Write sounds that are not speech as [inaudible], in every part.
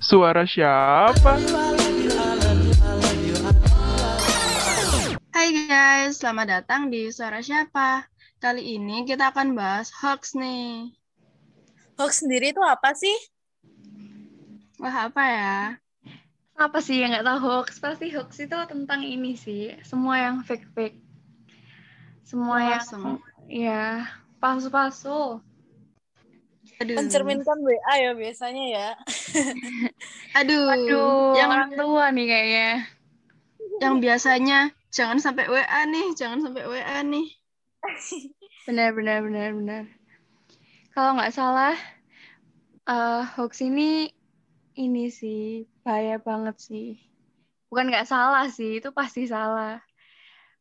Suara siapa? Hai guys, selamat datang di Suara Siapa. Kali ini kita akan bahas hoax nih. Hoax sendiri itu apa sih? Wah, apa ya? Apa sih yang nggak tahu hoax? Pasti hoax itu tentang ini sih. Semua yang fake-fake. Semua Oh, yang sem- ya palsu-palsu. Aduh. Mencerminkan WA ya biasanya ya. [laughs] Aduh. Aduh, yang orang tua nih kayaknya. [laughs] yang biasanya jangan sampai WA nih, jangan sampai WA nih. [laughs] Benar, benar, benar, benar. Kalau nggak salah, eh hoax ini ini sih bahaya banget sih. Bukan nggak salah sih, itu pasti salah.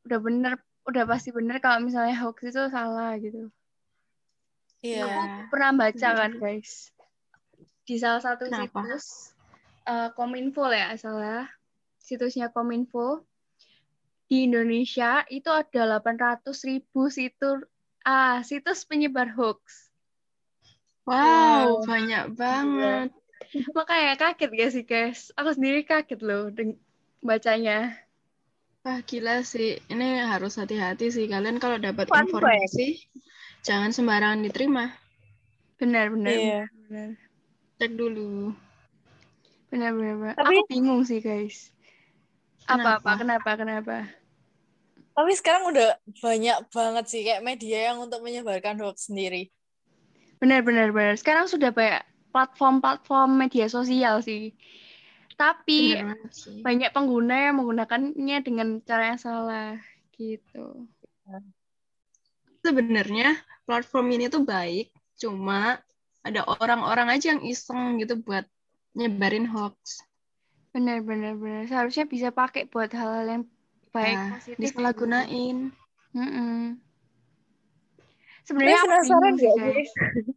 Udah bener, udah pasti bener kalau misalnya hoax itu salah gitu. Iya. Iya. pernah baca kan guys di salah satu Kenapa? situs eh, Kominfo ya salah situsnya Kominfo di Indonesia itu ada 800 ribu situs ah situs penyebar hoax Wow, Wow. banyak banget. makanya kaget gak sih guys aku sendiri kaget loh bacanya Wah, gila sih. Ini harus hati-hati sih. Kalian kalau dapat informasi, jangan sembarangan diterima. benar benar Iya. benar Cek dulu. benar benar, benar. Tapi- aku bingung sih guys apa apa Kenapa? kenapa kenapa Tapi sekarang udah banyak banget sih kayak media yang untuk menyebarkan hoax sendiri. Benar, benar, benar. Sekarang sudah banyak platform-platform media sosial sih. Tapi sih. banyak pengguna yang menggunakannya dengan cara yang salah gitu. Sebenarnya platform ini tuh baik, cuma ada orang-orang aja yang iseng gitu buat nyebarin hoax. Benar, benar, benar. Seharusnya bisa pakai buat hal-hal yang baik, Nah, positif. disalahgunain. Mm-mm. Tapi Sebenarnya aku penasaran guys.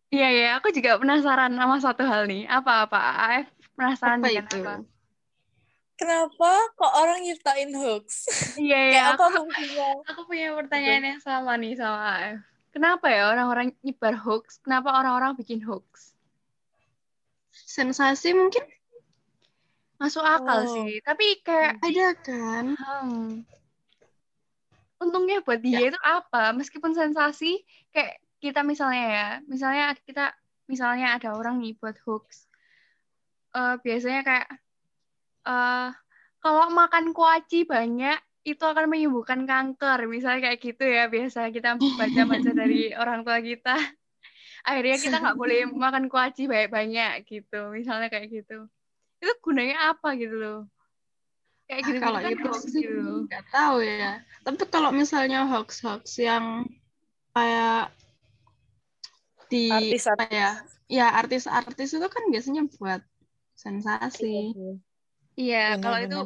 Iya, iya. Aku juga penasaran sama satu hal nih. Apa-apa? AF penasaran Apa dengan itu? apa? Kenapa kok orang nyiptain hoax? [laughs] Iya, iya. kayak Aku, apa fungsinya? aku punya pertanyaan yang sama nih sama AF. Kenapa ya orang-orang nyebar hoax? Kenapa orang-orang bikin hoax? Sensasi mungkin Masuk akal Oh. sih. Tapi kayak ada kan? Hmm. Untungnya buat dia itu apa? Meskipun sensasi, kayak kita misalnya ya, misalnya kita, misalnya ada orang nih buat hoax. Eh, biasanya kayak, eh kalau makan kuaci banyak, itu akan menyembuhkan kanker. Misalnya kayak gitu ya, biasa kita baca-baca [laughs] dari orang tua kita. Akhirnya kita nggak boleh [laughs] makan kuaci banyak-banyak gitu. Misalnya kayak gitu. Itu gunanya apa gitu loh. Kayak gitu kalau kan itu hoax sih gitu loh. nggak tahu ya. Tapi kalau misalnya hoax-hoax yang kayak di Artis-artis. apa ya? Ya artis-artis itu kan biasanya buat sensasi. Iya, kalau itu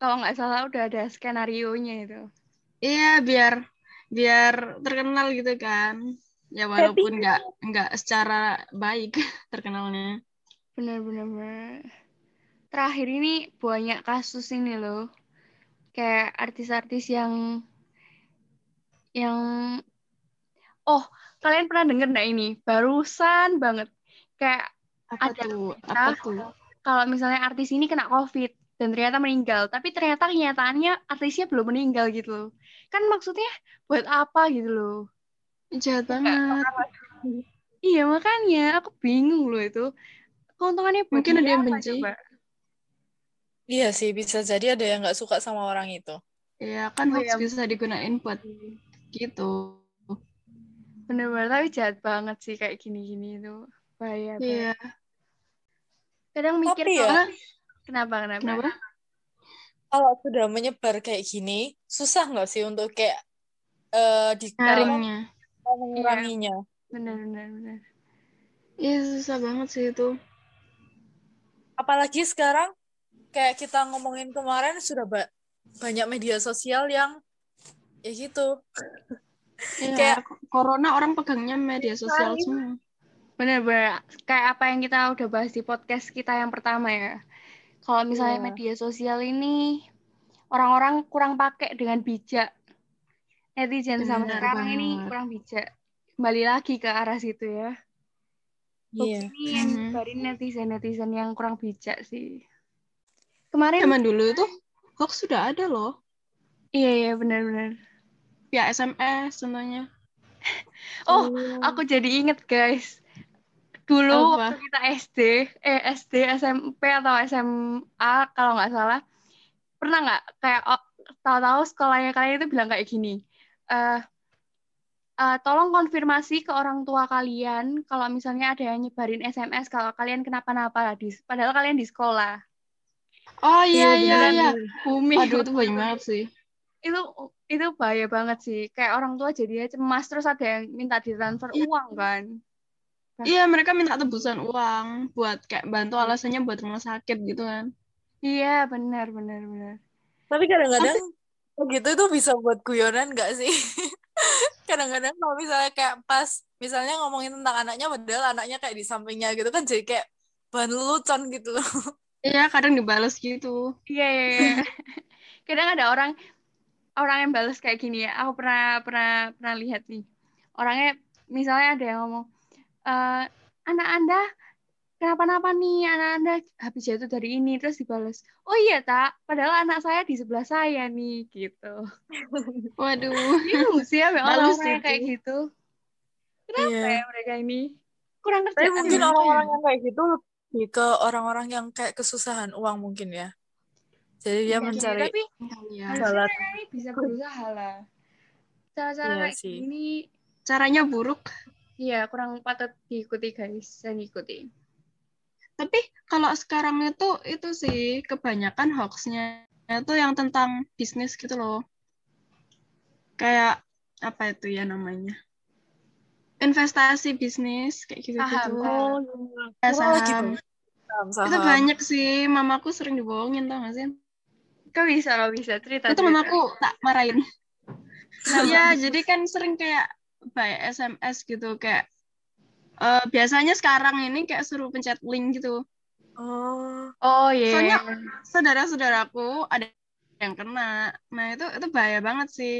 kalau nggak salah udah ada skenario-nya itu. Iya, biar biar terkenal gitu kan. Ya walaupun nggak nggak secara baik [laughs] terkenalnya. Benar-benar. benar. Terakhir ini banyak kasus ini loh. Kayak artis-artis yang yang Oh, kalian pernah denger nggak ini? Barusan banget. Kayak Apa Ada tuh? berita. Apa tuh? Kalau misalnya artis ini kena COVID dan ternyata meninggal, tapi ternyata kenyataannya artisnya belum meninggal gitu loh. Kan maksudnya buat apa gitu loh. Jahat banget. Iya makanya aku bingung loh itu. Keuntungannya buat Mungkin ada yang benci. coba? Iya sih, bisa jadi ada yang nggak suka sama orang itu. Ya kan Oh, iya. bisa digunain buat gitu. Bener-bener tapi jahat banget sih kayak gini-gini itu. Bahaya banget. Iya. Kadang mikir Tapi ya, kenapa kenapa? Kenapa? kalau sudah menyebar kayak gini, susah nggak sih untuk kayak eh di Nyaringnya. apa, menguranginya? Bener-bener bener. Iya susah banget sih itu. Apalagi sekarang kayak kita ngomongin kemarin sudah ba- banyak media sosial yang ya gitu. Iya, [laughs] Kayak- corona orang pegangnya media sosial Saling- semua. Bener-bener kayak apa yang kita udah bahas di podcast kita yang pertama ya. Kalau misalnya Iya. media sosial ini orang-orang kurang pakai dengan bijak. Netizen sama sekarang ini banget. kurang bijak. Kembali lagi ke arah situ ya. Iya. Hoax ini yang Mhm. nyebarin netizen-netizen yang kurang bijak sih. Kemarin, Zaman dulu itu hoax sudah ada loh. iya iya benar-benar. Via SMS contohnya. [laughs] Oh, aku jadi inget guys. Dulu Apa? waktu kita SD, eh SD, SMP atau SMA kalau nggak salah, pernah nggak kayak oh, tahu-tahu sekolahnya kalian itu bilang kayak gini, eh eh, tolong konfirmasi ke orang tua kalian kalau misalnya ada yang nyebarin SMS kalau kalian kenapa-napa di, padahal kalian di sekolah. Oh iya iya beneran. iya. Bumi Aduh itu banyak banget sih. itu itu bahaya banget sih. Kayak orang tua jadinya cemas terus ada yang minta ditransfer Iya. uang kan. Iya mereka minta tebusan uang buat kayak bantu alasannya buat rumah sakit gitu kan. Iya benar benar benar. Tapi kadang-kadang gitu itu bisa buat guyonan nggak sih? [laughs] Kadang-kadang kalau misalnya kayak pas misalnya ngomongin tentang anaknya padahal anaknya kayak di sampingnya gitu kan jadi kayak bahan lelucon gitu loh. Iya kadang dibales gitu. Iya iya. iya. [laughs] Kadang ada orang orang yang balas kayak gini ya. Aku pernah pernah pernah lihat nih. Orangnya misalnya ada yang ngomong, "Eh, anak anda kenapa-napa nih? Anak anda habis jatuh dari ini terus dibalas. Oh iya tak, padahal anak saya di sebelah saya nih gitu. [laughs] Waduh. Bingung sih ya yang itu. kayak gitu. Kenapa Iya. ya mereka ini kurang Tapi kerjaan mungkin ya? orang-orang yang kayak gitu lebih ke orang-orang yang kayak kesusahan uang mungkin ya. Jadi dia Iya sih, mencari tapi Iya. jalan. ini bisa berusaha lah. Cara-cara Iya kayak sih. gini Caranya buruk. Iya, kurang patut diikuti guys, dan ikuti. Tapi kalau sekarang itu itu sih kebanyakan hoaxnya itu yang tentang bisnis gitu loh. Kayak apa itu ya namanya? Investasi bisnis kayak gitu Saham, gitu. saham. Ya, saham. tuh. Saham, Itu banyak sih. Mamaku sering dibohongin tau gak sih? Kau bisa, kau bisa cerita. Itu cerita. mamaku tak marahin. Iya, [laughs] jadi kan sering kayak by SMS gitu kayak eh, biasanya sekarang ini kayak suruh pencet link gitu. Oh, Oh iya. Soalnya saudara-saudaraku ada yang kena. Nah, itu itu bahaya banget sih.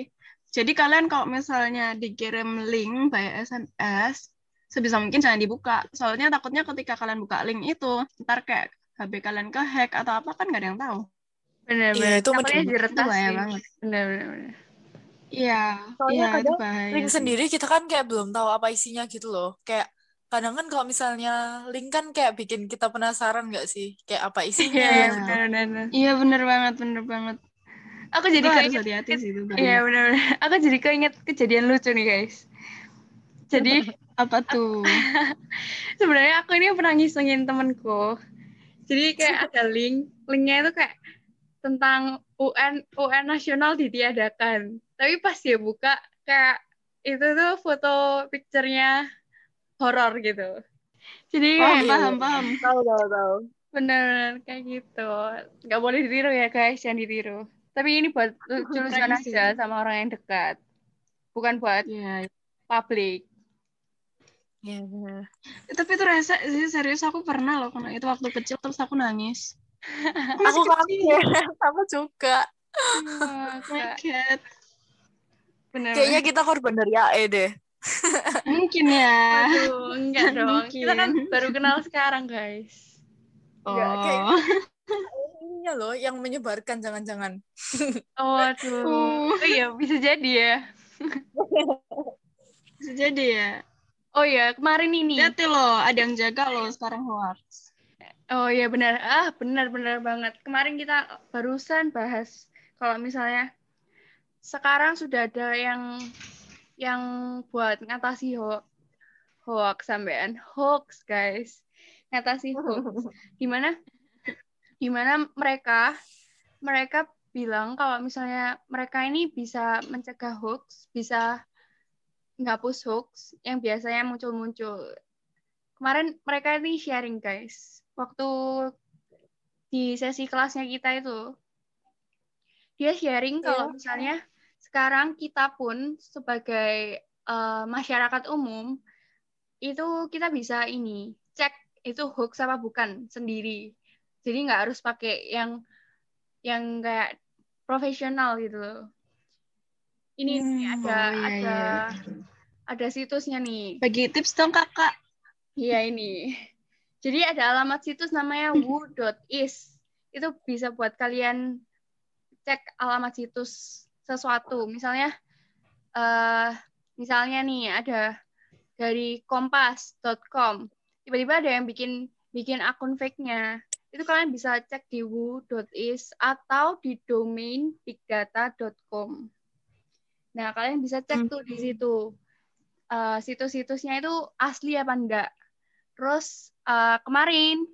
Jadi kalian kalau misalnya dikirim link by SMS, sebisa mungkin jangan dibuka. Soalnya takutnya ketika kalian buka link itu, ntar kayak HP kalian kehack atau apa kan nggak ada yang tahu. benar Iya, itu Takutnya mending- diretas itu bahaya sih. banget. Benar benar. benar. Iya, Soalnya iya itu kadang bahaya. link sendiri kita kan kayak belum tahu apa isinya gitu loh. Kayak kadang kan kalau misalnya link kan kayak bikin kita penasaran nggak sih? Kayak apa [laughs] isinya? Iya, Iya. benar benar. benar. Iya bener banget, bener banget. Aku Itu jadi harus keinget hati-hati sih itu. Iya benar benar. Aku jadi keinget kejadian lucu nih guys. Jadi [laughs] Apa tuh? [laughs] sebenarnya aku ini pernah ngisengin temenku. Jadi kayak ada link, linknya itu kayak tentang UN UN nasional ditiadakan. Tapi pas dia buka kayak itu tuh foto picture-nya horor gitu. Jadi Oh, kayak paham, paham. Tahu, tahu, tahu. bener kayak gitu. Nggak boleh ditiru ya guys, jangan ditiru. Tapi ini buat lucu-lucuan aja sama orang yang dekat. Bukan buat Iya. publik. Iya, benar. Tapi itu rasa serius aku pernah loh kena itu waktu kecil terus aku nangis. Aku [laughs] kecil. kaget, [laughs] aku juga. Oh my. God. Bener. Kayaknya kita korban dari AE deh. Mungkin ya. Aduh, enggak [laughs] dong. Kita kan Mungkin. baru kenal sekarang, guys. Enggak, kayak- [laughs] Oh. Ininya loh yang menyebarkan jangan-jangan. [laughs] Oh, aduh. Uh. Oh iya, bisa jadi ya. Bisa jadi ya. Oh iya, kemarin ini. Hati loh, ada yang jaga loh sekarang hoax. Oh iya benar. Ah, benar-benar banget. Kemarin kita barusan bahas kalau misalnya sekarang sudah ada yang yang buat ngatasi hoax hoax sampean. Hoax guys. Ngatasi hoax. [laughs] Gimana? Gimana mereka mereka bilang kalau misalnya mereka ini bisa mencegah hoax bisa menghapus hoax yang biasanya muncul-muncul. Kemarin mereka ini sharing guys. Waktu di sesi kelasnya kita itu dia sharing kalau Iya. misalnya sekarang kita pun sebagai eh, masyarakat umum itu kita bisa ini cek itu hoax apa bukan sendiri jadi nggak harus pakai yang yang kayak profesional gitu loh ini nih, Hmm, ada oh, iya, ada iya. ada situsnya nih Bagi tips dong kakak. Iya ini. Jadi ada alamat situs namanya woo.is. Itu bisa buat kalian cek alamat situs sesuatu. Misalnya eh misalnya nih ada dari kompas.com. Tiba-tiba ada yang bikin bikin akun fake-nya. Itu kalian bisa cek di woo.is atau di domain bigdata.com. Nah, kalian bisa cek tuh di situ. Eh, situs-situsnya itu asli apa enggak. Terus eh, kemarin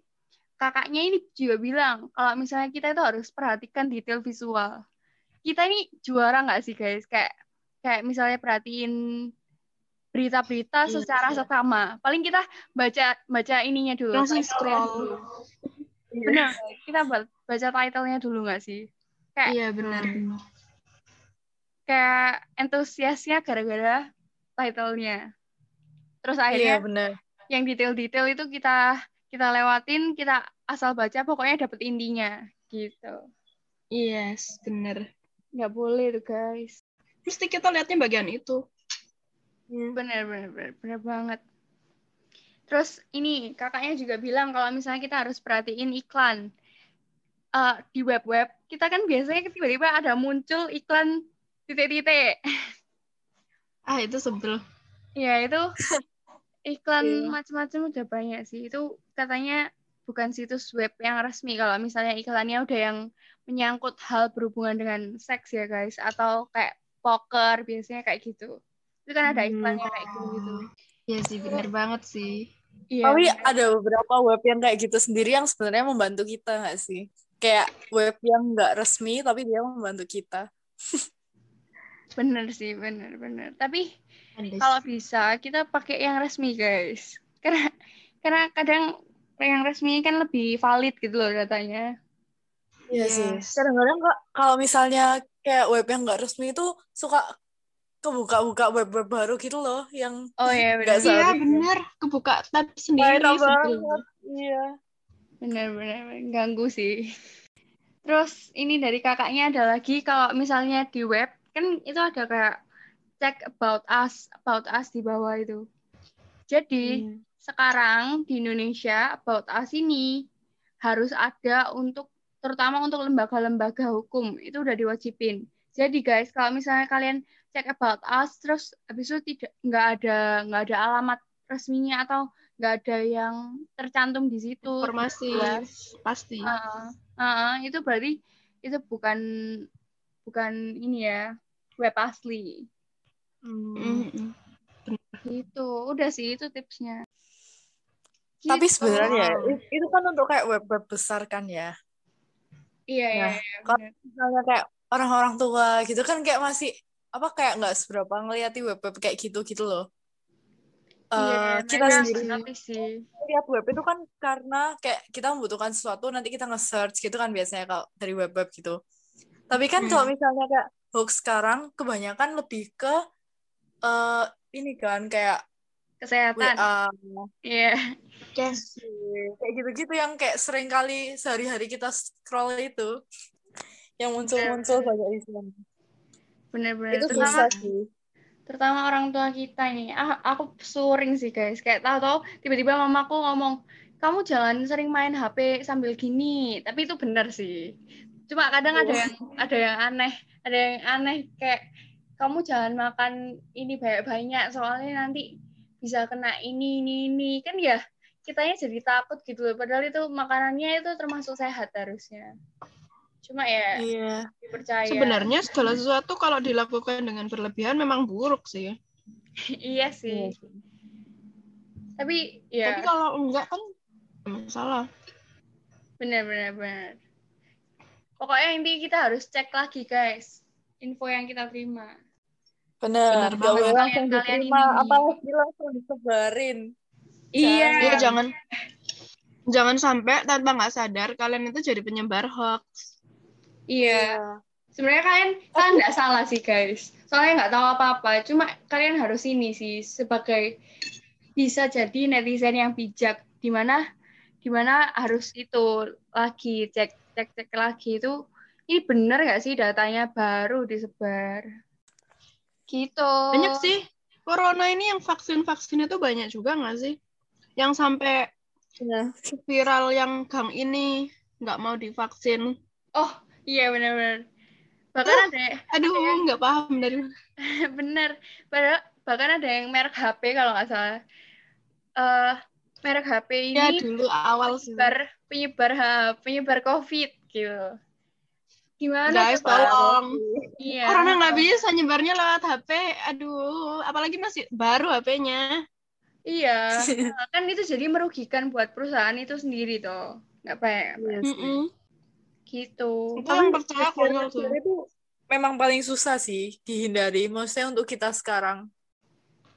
kakaknya ini juga bilang kalau misalnya kita itu harus perhatikan detail visual. Kita ini juara nggak sih guys? Kayak kayak misalnya perhatiin berita-berita Iya, secara iya. Paling kita baca baca ininya dulu. Langsung scroll. dulu. Benar, kita ba- baca title-nya dulu nggak sih? Kayak Iya benar. Kayak antusiasnya gara-gara title-nya. Terus Iya akhirnya benar. yang detail-detail itu kita kita lewatin, kita asal baca pokoknya dapet intinya gitu. Yes, benar. Nggak boleh tuh guys. Mesti kita lihatnya bagian itu. Bener, bener, bener, bener banget. Terus ini kakaknya juga bilang kalau misalnya kita harus perhatiin iklan. Eh, di web-web, kita kan biasanya tiba-tiba ada muncul iklan titik-titik. Ah itu sebel. Ya itu [laughs] iklan Iya. macam-macam udah banyak sih. Itu katanya bukan situs web yang resmi kalau misalnya iklannya udah yang menyangkut hal berhubungan dengan seks ya guys atau kayak poker biasanya kayak gitu. Itu kan ada iklannya kayak gitu-gitu. Iya sih benar banget sih. Iya. Tapi bener. ada beberapa web yang kayak gitu sendiri yang sebenarnya membantu kita nggak sih? Kayak web yang nggak resmi tapi dia membantu kita. Bener sih, bener bener. Tapi kalau bisa kita pakai yang resmi guys. Karena karena kadang yang resmi kan lebih valid gitu loh datanya. Iya sih. Yes. Kadang-kadang kok kalau misalnya kayak web yang nggak resmi itu suka kebuka-buka web-web baru gitu loh yang Oh iya bener. Iya benar. Kebuka tab sendiri. Banget. Iya. Bener. ganggu sih. Terus ini dari kakaknya ada lagi kalau misalnya di web kan itu ada kayak check about us, about us di bawah itu. Jadi Hmm. Sekarang di Indonesia about us ini harus ada untuk terutama untuk lembaga-lembaga hukum itu udah diwajibin. Jadi guys, kalau misalnya kalian cek about us terus habis itu tidak nggak ada nggak ada alamat resminya atau nggak ada yang tercantum di situ Informasi jelas. pasti. Heeh. Heeh, itu berarti itu bukan bukan ini ya web asli. Hmm. Mm-mm. Itu udah sih itu tipsnya. Tapi Gitu. sebenarnya i- itu kan untuk kayak web-web besar kan ya. iya iya, Nah, iya kalau bener. misalnya kayak orang-orang tua gitu kan kayak masih apa kayak nggak seberapa ngeliati web-web kayak gitu gitu loh. Iya, Eh, kita sendiri lihat web itu kan karena kayak kita membutuhkan sesuatu nanti kita nge-search gitu kan biasanya kalau dari web-web gitu. Tapi kan Hmm. kalau misalnya kayak hoax sekarang kebanyakan lebih ke eh ini kan kayak Kesehatan. Iya. Yes. kayak gitu-gitu yang kayak sering kali sehari-hari kita scroll itu yang muncul-muncul banyak di sana. Bener-bener. Itu Terutama susah sih. terutama orang tua kita ini. Ah, aku sering sih guys. Kayak tahu-tahu tiba-tiba mamaku ngomong, kamu jangan sering main HP sambil gini. Tapi itu bener sih. Cuma kadang ada yang ada yang aneh, ada yang aneh kayak kamu jangan makan ini banyak-banyak soalnya nanti bisa kena ini ini ini kan ya kitanya jadi takut gitu loh. Padahal itu makanannya itu termasuk sehat harusnya. Cuma ya Iya. dipercaya. Sebenarnya segala sesuatu kalau dilakukan dengan berlebihan memang buruk sih. [laughs] iya sih. Tapi Tapi ya kalau enggak kan masalah. benar benar benar. Pokoknya intinya kita harus cek lagi guys info yang kita terima. Bener, Bener gak banget. boleh langsung Kalian-kalian diterima, ini. apalagi langsung disebarin. Iya. Iya jangan jangan sampai tanpa nggak sadar kalian itu jadi penyebar hoax. Iya. Sebenarnya kalian kan nggak salah sih guys. Soalnya nggak tahu apa-apa. Cuma kalian harus ini sih sebagai bisa jadi netizen yang bijak. Di mana di mana harus itu lagi cek cek cek lagi itu ini bener nggak sih datanya baru disebar gitu Banyak sih corona ini yang vaksin-vaksin itu banyak juga nggak sih? Yang sampai Iya. viral yang gang ini nggak mau divaksin. Oh, iya benar-benar. Bahkan ada Aduh, nggak paham dari [laughs] bener. Padahal bahkan ada yang merek HP kalau nggak salah. eh merek HP ini Ya dulu awal sih. penyebar penyebar penyebar COVID gitu. Gimana Guys, coba? tolong. Iya. Corona nggak bisa nyebarnya lewat HP. Aduh, apalagi masih baru HP-nya. Iya. Nah, [laughs] kan itu jadi merugikan buat perusahaan itu sendiri toh. Nggak. Mm-mm. Gitu. Itu yang percaya konyol tuh. Sebenarnya itu memang paling susah sih dihindari. Maksudnya untuk kita sekarang.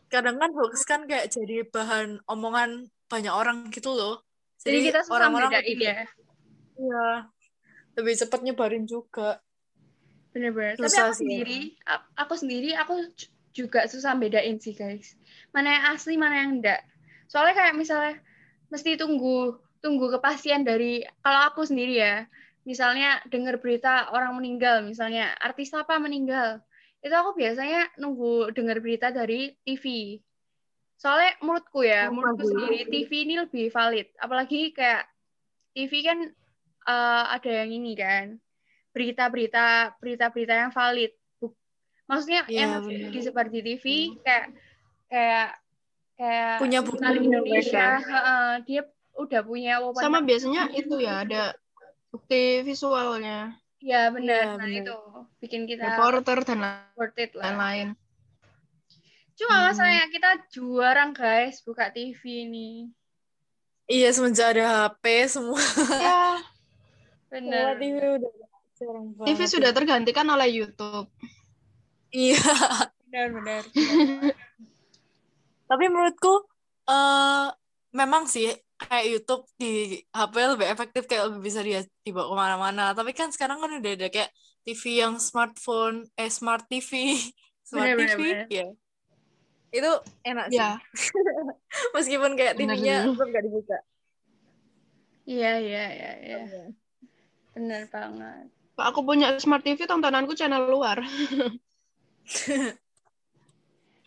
Kadang kan hoax kan kayak jadi bahan omongan banyak orang gitu loh. Jadi kita susah orang-orang bedain lebih- ya. Iya. Lebih cepat nyebarin juga. Bener-bener. Tapi aku sih. sendiri, aku sendiri, aku juga susah bedain sih guys. Mana yang asli, mana yang enggak. Soalnya kayak misalnya mesti tunggu tunggu kepastian dari kalau aku sendiri ya. Misalnya dengar berita orang meninggal, misalnya artis apa meninggal. Itu aku biasanya nunggu dengar berita dari TV. Soalnya menurutku ya, Oh, menurutku sendiri TV ini lebih valid. Apalagi kayak TV kan eh, ada yang ini kan berita-berita berita-berita yang valid. Maksudnya Iya, yang benar. disebar di TV kayak kayak kayak Punya bukti jurnal Indonesia, heeh, dia udah punya wawasan. Sama biasanya itu ya ada bukti visualnya, Ya benar. Iya, nah itu bikin kita reporter dan lain-lain. Cuma Hmm. masalahnya kita jarang guys buka TV ini. Iya, semenjak ada HP semua Ya, semua [laughs] Benar. TV udah. TV sudah tergantikan oleh YouTube. Iya. [laughs] Benar benar. Tapi menurutku eh memang sih kayak YouTube di HP lebih efektif kayak lebih bisa dia dibawa ke mana-mana. Tapi kan sekarang kan udah ada kayak TV yang smartphone, eh smart TV, [laughs] smart Bener, TV, bener. ya. Itu enak sih. Ya, [laughs] Meskipun kayak TV-nya belum nggak dibuka. Iya iya iya iya. Benar banget. Pak, aku punya smart TV, tontonanku channel luar. [laughs]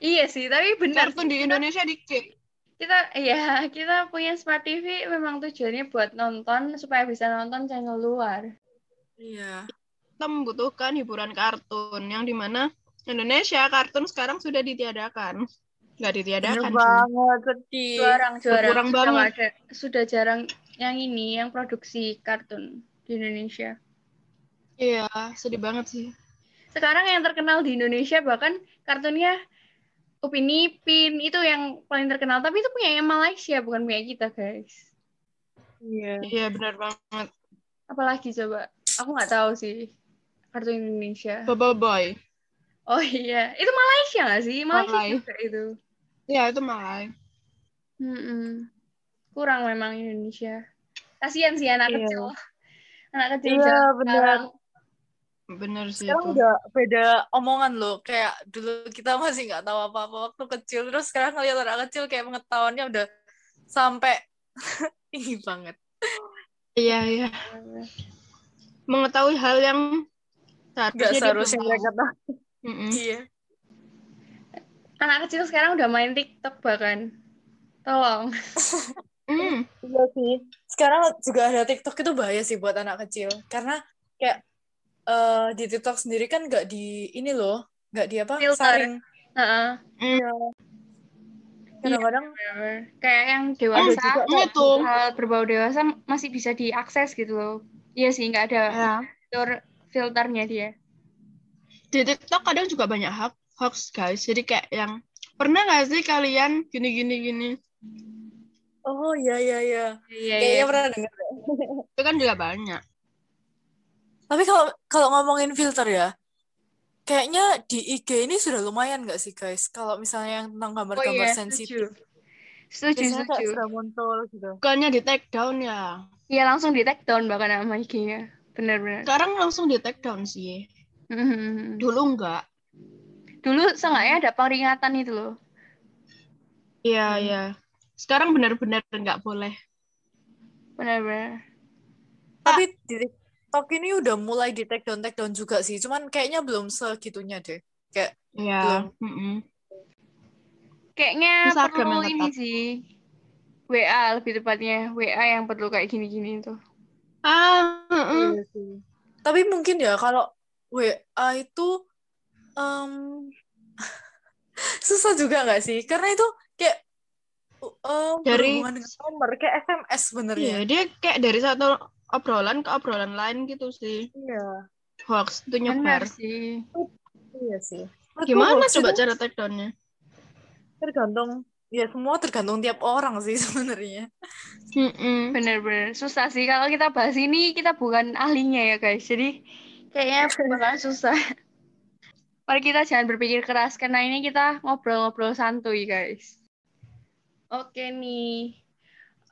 Iya sih, tapi benar Kartun di Indonesia dikit. kita ya kita punya smart TV memang tujuannya buat nonton supaya bisa nonton channel luar Iya. Kita membutuhkan hiburan kartun, yang di mana Indonesia kartun sekarang sudah ditiadakan. Nggak Bener ditiadakan sih. banget, sedih. jarang jarang sudah banget. ada sudah jarang yang ini yang produksi kartun di Indonesia Iya, sedih banget sih. sekarang yang terkenal di Indonesia bahkan kartunnya Upin Ipin itu yang paling terkenal tapi itu punya yang Malaysia bukan punya kita guys Iya. Iya, benar banget. apalagi coba aku nggak tahu sih kartun Indonesia Bubble Boy. oh iya itu Malaysia nggak sih Malaysia Malay. juga itu Iya, itu Malay. Mm-mm. kurang memang Indonesia kasihan sih anak Iya. kecil anak kecil Iya, zaman bener. Bener sih Sekarang itu. udah beda omongan loh. Kayak dulu kita masih nggak tahu apa-apa waktu kecil. Terus sekarang ngeliat anak kecil kayak pengetahuannya udah sampai [laughs] tinggi banget. Iya, iya. Mengetahui hal yang Gak seharusnya mereka tahu. Iya. anak kecil sekarang udah main TikTok bahkan tolong [laughs] Mm. Iya sih. Sekarang juga ada TikTok itu bahaya sih buat anak kecil. Karena kayak eh, di TikTok sendiri kan nggak di ini loh, nggak di apa Filter. saring. Heeh. Iya. Kadang-kadang kayak yang dewasa hal berbau dewasa masih bisa diakses gitu loh iya sih nggak ada Ya. fitur filternya dia Di TikTok kadang juga banyak hoax, hoax guys. Jadi kayak yang pernah nggak sih kalian gini gini gini? Oh iya iya iya. iya Kayaknya pernah dengar. deh. Itu kan juga banyak. Tapi kalau kalau ngomongin filter ya, kayaknya di IG ini sudah lumayan nggak sih guys? Kalau misalnya yang tentang oh gambar-gambar iya sensitif, setuju setuju biasanya kayak setuju sudah muncul gitu. Bukannya di take down ya. iya langsung di take down bahkan nama IG-nya benar-benar Sekarang langsung di take down sih. Mhm. Dulu enggak. dulu seenggaknya ada peringatan itu loh Iya, Hmm. Sekarang benar-benar nggak boleh. benar-benar Tapi di TikTok ini udah mulai di take down take down juga sih. Cuman kayaknya belum segitunya deh. Kayak Iya. Belum. mm-mm. kayaknya Instagram perlu ini sih WA lebih tepatnya WA yang perlu kayak gini-gini itu. Ah, heeh. Iya sih. Tapi mungkin ya kalau WA itu em, [laughs] susah juga nggak sih? Karena itu kayak em, Dari- dengan nomor kayak SMS Iya, sebenarnya. dia kayak dari satu obrolan ke obrolan lain gitu sih. Iya. Hoax itu nyebar. sih. Iya sih. Gimana coba itu cara take down-nya? tergantung ya semua tergantung tiap orang sih [laughs] sebenarnya. Mm-mm. Bener-bener susah sih kalau kita bahas ini kita bukan ahlinya ya guys. Jadi kayaknya bakalan susah. Mari kita jangan berpikir keras karena ini kita ngobrol-ngobrol santuy guys. Oke nih.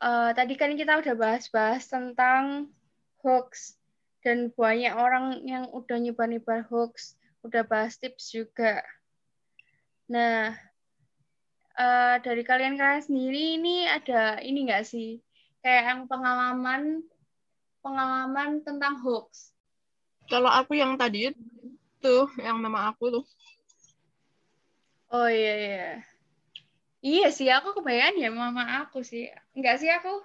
Eh, tadi kan kita udah bahas-bahas tentang hoax dan banyak orang yang udah nyebar-nyebar hoax, udah bahas tips juga. Nah, eh, dari kalian-kalian sendiri ini ada ini nggak sih? kayak yang pengalaman pengalaman tentang hoax. Kalau aku yang tadi itu, yang nama aku tuh. Oh iya iya. Iya sih aku kebayang ya mama aku sih. Enggak sih aku.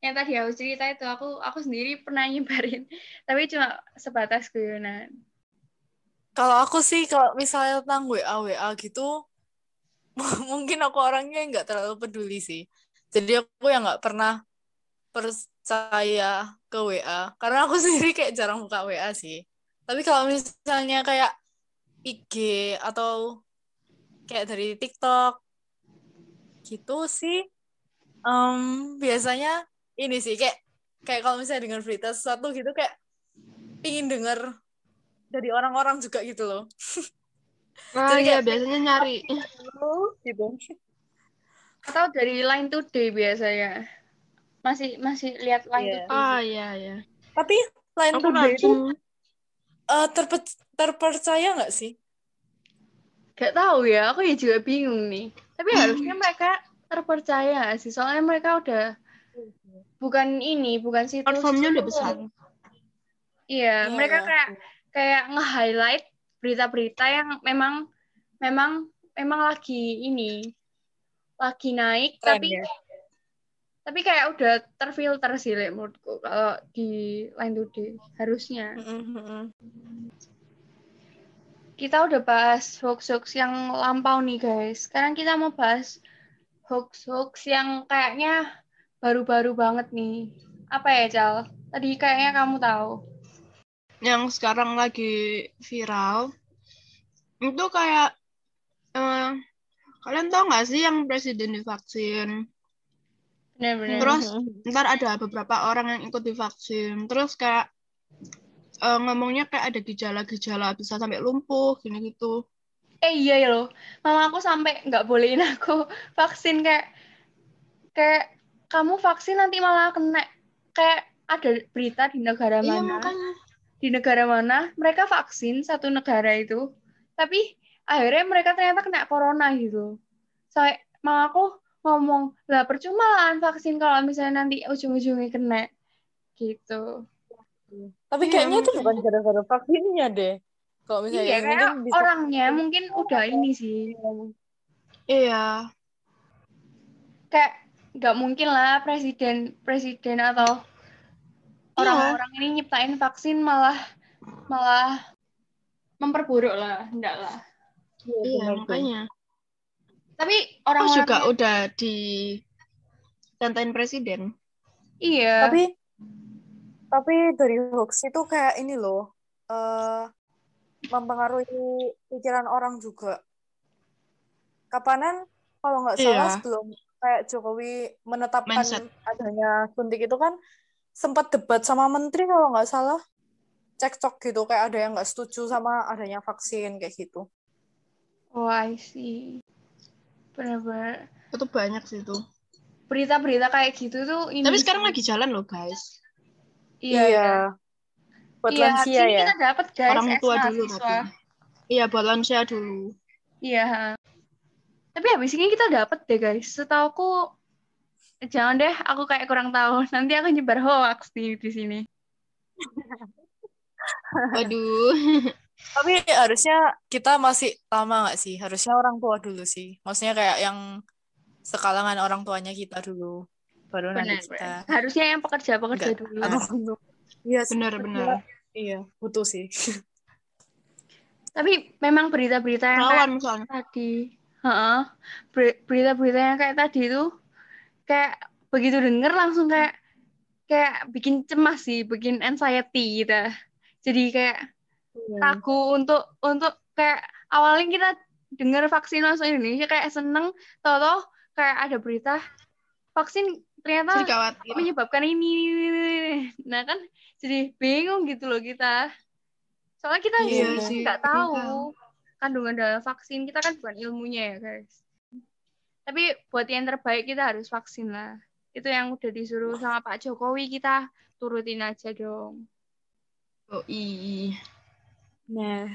Yang tadi aku cerita itu aku aku sendiri pernah nyebarin [laughs] tapi cuma sebatas guyonan. Kalau aku sih kalau misalnya tentang WA WA gitu [laughs] mungkin aku orangnya nggak terlalu peduli sih. Jadi aku yang nggak pernah percaya ke WA karena aku [laughs] sendiri kayak jarang buka WA sih. Tapi kalau misalnya kayak IG atau kayak dari TikTok gitu sih em, biasanya ini sih kayak kayak kalau misalnya dengan berita sesuatu gitu kayak pingin denger dari orang-orang juga gitu loh. Nah, [laughs] Jadi iya, kayak- biasanya nyari. gitu. Atau dari Line Today biasanya. Masih masih lihat Line Iya. Today. Ah, iya, iya. Tapi lain Aku today itu eh, terpe- terpercaya nggak sih? Gak tahu ya, aku ya juga bingung nih. Tapi harusnya [laughs] mereka terpercaya sih, soalnya mereka udah bukan ini, bukan situs. platformnya udah besar. Iya, Iya, mereka iya. kayak kayak nge-highlight berita-berita yang memang memang memang lagi ini lagi naik Tren tapi ya. tapi kayak udah terfilter sih menurutku kalau di Line Today harusnya. Mm-mm. Kita udah bahas hoax-hoax yang lampau nih guys. Sekarang kita mau bahas hoax-hoax yang kayaknya baru-baru banget nih. Apa ya, Cal? Tadi kayaknya kamu tahu. Yang sekarang lagi viral. Itu kayak eh, kalian tahu nggak sih yang presiden divaksin? Benar-benar. Terus ntar ada beberapa orang yang ikut divaksin. Terus kayak eh, ngomongnya kayak ada gejala-gejala bisa sampai lumpuh gini gitu. Eh iya ya loh, mama aku sampai nggak bolehin aku [laughs] vaksin kayak kayak kamu vaksin nanti malah kena kayak ada berita di negara Iya mana makanya. di negara mana mereka vaksin satu negara itu tapi akhirnya mereka ternyata kena corona gitu. Sampai mama aku ngomong lah percuma lah vaksin kalau misalnya nanti ujung-ujungnya kena gitu. Tapi Iya, kayaknya itu bukan gara-gara vaksinnya deh. Kalau misalnya Iya kan bisa orangnya mungkin udah ini sih Iya. kayak nggak mungkin lah presiden presiden atau Iya. orang-orang ini nyiptain vaksin malah malah memperburuk lah enggak lah Iya tuh. makanya. tapi Terus orang-orang juga yang- udah di presiden. iya Tapi tapi dari hoax itu kayak ini loh eh mempengaruhi pikiran orang juga. Kapanan kalau nggak salah Iya. sebelum kayak Jokowi menetapkan Mindset. adanya suntik itu kan sempat debat sama menteri kalau nggak salah cekcok gitu kayak ada yang nggak setuju sama adanya vaksin kayak gitu. oh I see benar-benar Itu banyak sih itu. berita-berita kayak gitu tuh ini Tapi sekarang sih. lagi jalan loh guys. Iya iya Buat Iya, lansia ya. kita dapat guys Orang tua dulu tapi. Iya buat lansia dulu. Iya. Tapi habis ini kita dapat deh guys. Setauku jangan deh, aku kayak kurang tahu. [laughs] Nanti aku nyebar hoax di di sini. [laughs] Waduh. [laughs] Tapi harusnya kita masih lama nggak sih? Harusnya orang tua dulu sih. Maksudnya kayak yang sekalangan orang tuanya kita dulu baru nanti Benar, kita benar. Harusnya yang pekerja-pekerja Enggak. dulu. Aduh, iya sih. Benar-benar. iya butuh sih Tapi memang berita-berita yang kayak tadi, heeh, ber- berita-berita yang kayak tadi itu kayak begitu denger langsung kayak kayak bikin cemas sih, bikin anxiety gitu. Jadi kayak Iya. ragu untuk untuk kayak awalnya kita dengar vaksin langsung Indonesia kayak seneng, tau-tau kayak ada berita vaksin ternyata menyebabkan ini. Nah kan jadi bingung gitu loh kita. Soalnya kita Iya nggak tahu. tahu kandungan dalam vaksin kita kan bukan ilmunya ya guys. Tapi buat yang terbaik kita harus vaksin lah. Itu yang udah disuruh sama Pak Jokowi kita turutin aja dong. Oh, iya. nah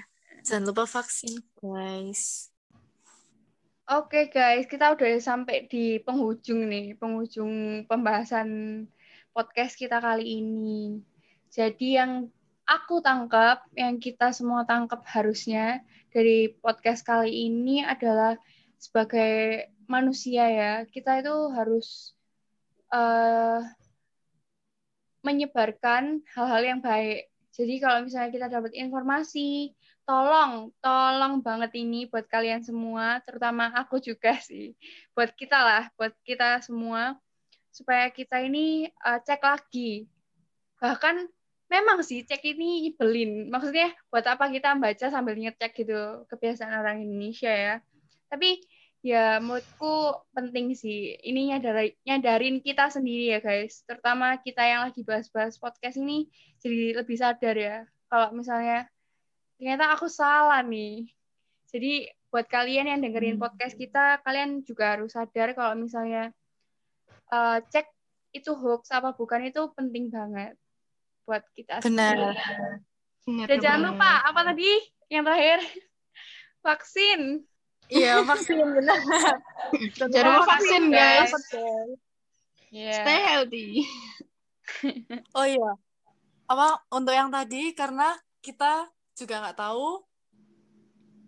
jangan lupa vaksin guys Oke guys, kita udah sampai di penghujung nih, penghujung pembahasan podcast kita kali ini. Jadi yang aku tangkap, yang kita semua tangkap harusnya dari podcast kali ini adalah sebagai manusia ya, kita itu harus eh, menyebarkan hal-hal yang baik. Jadi kalau misalnya kita dapat informasi, tolong, tolong banget ini buat kalian semua, terutama aku juga sih, buat kita lah, buat kita semua, supaya kita ini uh, cek lagi. Bahkan memang sih cek ini nyebelin. Maksudnya buat apa kita baca sambil ngecek gitu, kebiasaan orang Indonesia ya. Tapi ya menurutku penting sih, ini nyadari, nyadarin kita sendiri ya guys, terutama kita yang lagi bahas-bahas podcast ini, jadi lebih sadar ya, kalau misalnya ternyata aku salah nih. Jadi buat kalian yang dengerin Hmm. podcast kita, kalian juga harus sadar kalau misalnya eh, cek itu hoax apa bukan itu penting banget buat kita. benar. Benar Dan jangan lupa apa tadi yang terakhir [laughs] vaksin. iya vaksin [laughs] benar Jangan lupa vaksin, guys. Iya. Stay healthy. [laughs] oh iya apa untuk yang tadi karena kita juga nggak tahu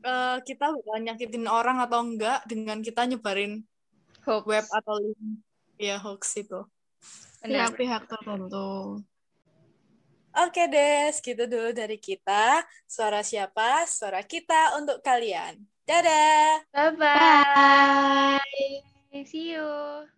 eh, kita bakal nyakitin orang atau enggak dengan kita nyebarin Hoax. web atau link ya hoax itu. Pihak-pihak tertentu. Oke deh, segitu dulu dari kita. Suara siapa? Suara kita untuk kalian. Dadah! Bye bye. See you.